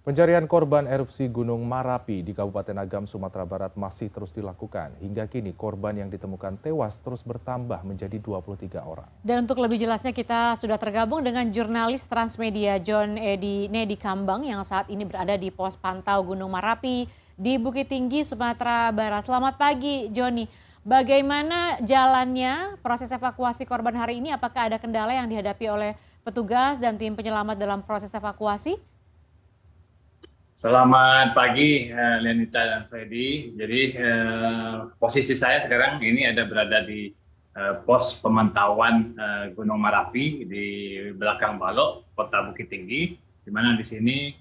Pencarian korban erupsi Gunung Marapi di Kabupaten Agam, Sumatera Barat masih terus dilakukan. Hingga kini korban yang ditemukan tewas terus bertambah menjadi 23 orang. Dan untuk lebih jelasnya kita sudah tergabung dengan jurnalis Transmedia John Edi Nedi Kambang yang saat ini berada di pos pantau Gunung Marapi di Bukit Tinggi, Sumatera Barat. Selamat pagi Joni. Bagaimana jalannya proses evakuasi korban hari ini? Apakah ada kendala yang dihadapi oleh petugas dan tim penyelamat dalam proses evakuasi? Selamat pagi, uh, dan Freddy. Jadi uh, posisi saya sekarang ini ada berada di uh, pos pemantauan Gunung Marapi di belakang Balok, Kota Bukit Tinggi, di mana di sini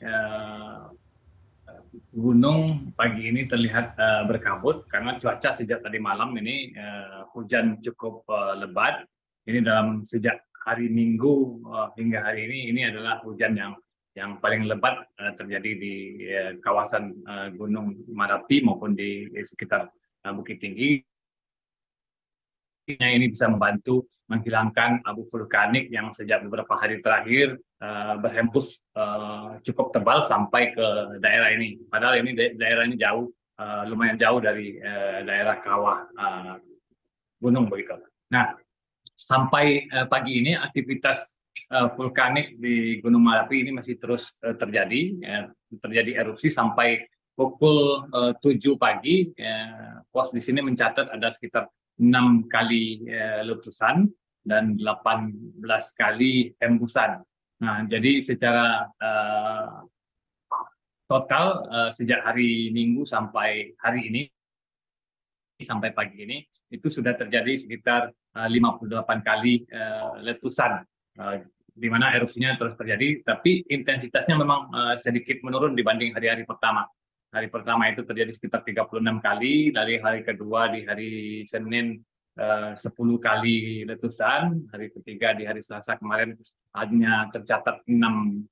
gunung pagi ini terlihat berkabut karena cuaca sejak tadi malam ini hujan cukup lebat. Ini dalam sejak hari Minggu hingga hari ini ini adalah hujan yang yang paling lebat uh, terjadi di uh, kawasan uh, Gunung Marapi maupun di, di sekitar uh, Bukit Tinggi. Ini bisa membantu menghilangkan abu vulkanik yang sejak beberapa hari terakhir uh, berhembus uh, cukup tebal sampai ke daerah ini. Padahal ini daerah ini jauh, uh, lumayan jauh dari uh, daerah kawah uh, gunung begitu. Nah, sampai uh, pagi ini aktivitas vulkanik di Gunung Merapi ini masih terus uh, terjadi, ya, terjadi erupsi sampai pukul uh, 7 pagi. Ya, pos di sini mencatat ada sekitar enam kali uh, letusan dan 18 kali hembusan. Nah, jadi secara uh, total uh, sejak hari Minggu sampai hari ini sampai pagi ini itu sudah terjadi sekitar uh, 58 kali uh, letusan uh, di mana erupsinya terus terjadi, tapi intensitasnya memang uh, sedikit menurun dibanding hari-hari pertama. Hari pertama itu terjadi sekitar 36 kali, dari hari kedua di hari Senin uh, 10 kali letusan, hari ketiga di hari Selasa kemarin hanya tercatat 6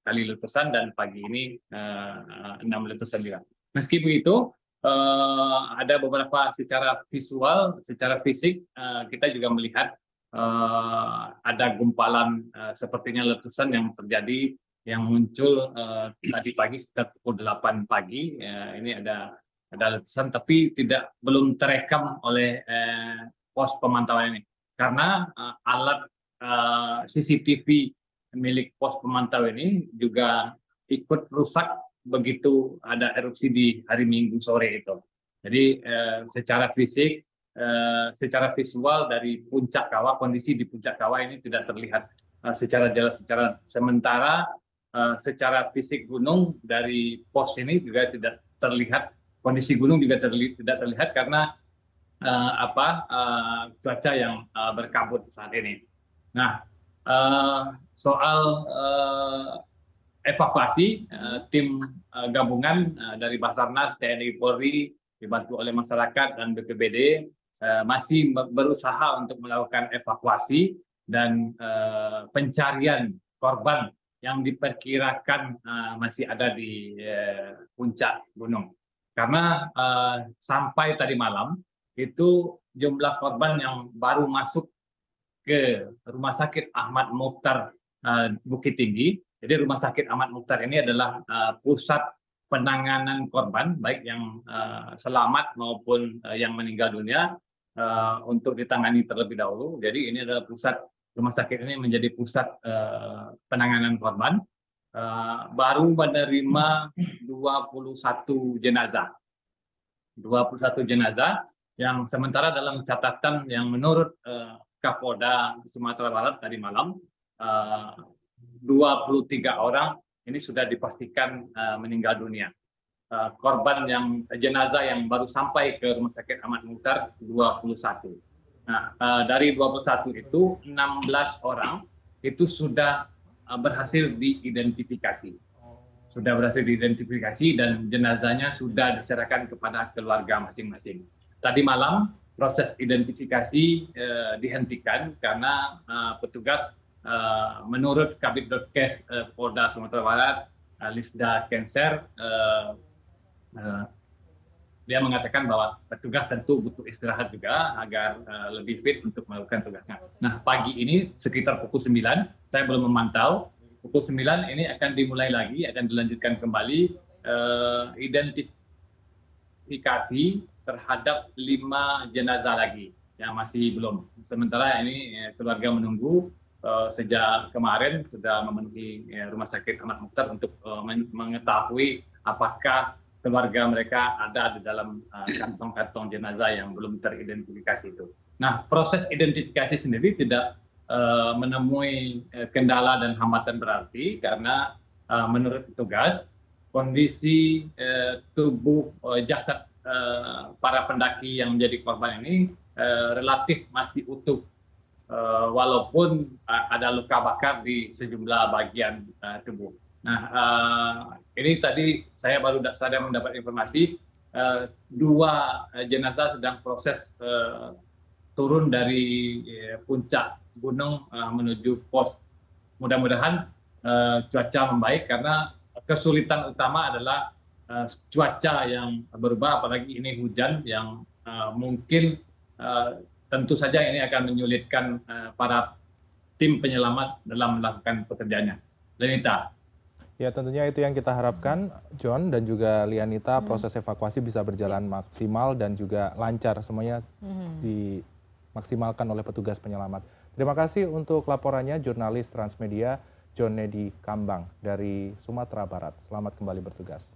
kali letusan dan pagi ini uh, 6 letusan juga. Meski begitu, uh, ada beberapa secara visual, secara fisik uh, kita juga melihat uh, ada gumpalan uh, sepertinya letusan yang terjadi yang muncul uh, tadi pagi sekitar pukul 8 pagi. Uh, ini ada ada letusan tapi tidak belum terekam oleh uh, pos pemantauan ini karena uh, alat uh, CCTV milik pos pemantau ini juga ikut rusak begitu ada erupsi di hari Minggu sore itu. Jadi uh, secara fisik Eh, secara visual dari puncak kawah kondisi di puncak kawah ini tidak terlihat uh, secara jelas secara sementara uh, secara fisik gunung dari pos ini juga tidak terlihat kondisi gunung juga terli tidak terlihat karena uh, apa uh, cuaca yang uh, berkabut saat ini. Nah uh, soal uh, evakuasi uh, tim uh, gabungan uh, dari Basarnas TNI Polri dibantu oleh masyarakat dan BPBD masih berusaha untuk melakukan evakuasi dan uh, pencarian korban yang diperkirakan uh, masih ada di puncak gunung. Karena sampai tadi malam itu jumlah korban yang baru masuk ke Rumah Sakit Ahmad Mukhtar Bukit Tinggi. Jadi Rumah Sakit Ahmad Mukhtar ini adalah pusat penanganan korban baik yang selamat maupun yang meninggal dunia uh, untuk ditangani terlebih dahulu. Jadi ini adalah pusat rumah sakit ini menjadi pusat uh, penanganan korban. Uh, baru menerima 21 jenazah. 21 jenazah yang sementara dalam catatan yang menurut uh, Kapolda Sumatera Barat tadi malam uh, 23 orang ini sudah dipastikan uh, meninggal dunia. Uh, korban yang jenazah yang baru sampai ke Rumah Sakit Ahmad Muhtar 21. Nah, uh, dari 21 itu 16 orang itu sudah uh, berhasil diidentifikasi. Sudah berhasil diidentifikasi dan jenazahnya sudah diserahkan kepada keluarga masing-masing. Tadi malam proses identifikasi uh, dihentikan karena uh, petugas uh, menurut Kabit Dokes uh, Polda Sumatera Barat, uh, Lisda Cancer, Eh, dia mengatakan bahwa petugas tentu butuh istirahat juga agar uh, lebih fit untuk melakukan tugasnya. Nah, pagi ini sekitar pukul 9, saya belum memantau pukul 9 ini akan dimulai lagi, akan dilanjutkan kembali uh, identifikasi terhadap lima jenazah lagi yang masih belum. Sementara ini eh, keluarga menunggu sejak kemarin sudah memenuhi rumah sakit Ahmad Mukhtar untuk mengetahui apakah keluarga mereka ada di dalam kantong-kantong uh, jenazah yang belum teridentifikasi itu. Nah, proses identifikasi sendiri tidak uh, menemui uh, kendala dan hambatan berarti karena uh, menurut petugas kondisi uh, tubuh uh, jasad uh, para pendaki yang menjadi korban ini uh, relatif masih utuh uh, walaupun uh, ada luka bakar di sejumlah bagian uh, tubuh. Nah, uh, ini tadi saya baru saja mendapat informasi uh, dua jenazah sedang proses uh, turun dari ya, puncak gunung uh, menuju pos. Mudah-mudahan uh, cuaca membaik karena kesulitan utama adalah uh, cuaca yang berubah, apalagi ini hujan yang uh, mungkin uh, tentu saja ini akan menyulitkan uh, para tim penyelamat dalam melakukan pekerjaannya. Lenita. Ya tentunya itu yang kita harapkan John dan juga Lianita hmm. proses evakuasi bisa berjalan maksimal dan juga lancar semuanya hmm. di dimaksimalkan oleh petugas penyelamat. Terima kasih untuk laporannya jurnalis Transmedia John Nedi Kambang dari Sumatera Barat. Selamat kembali bertugas.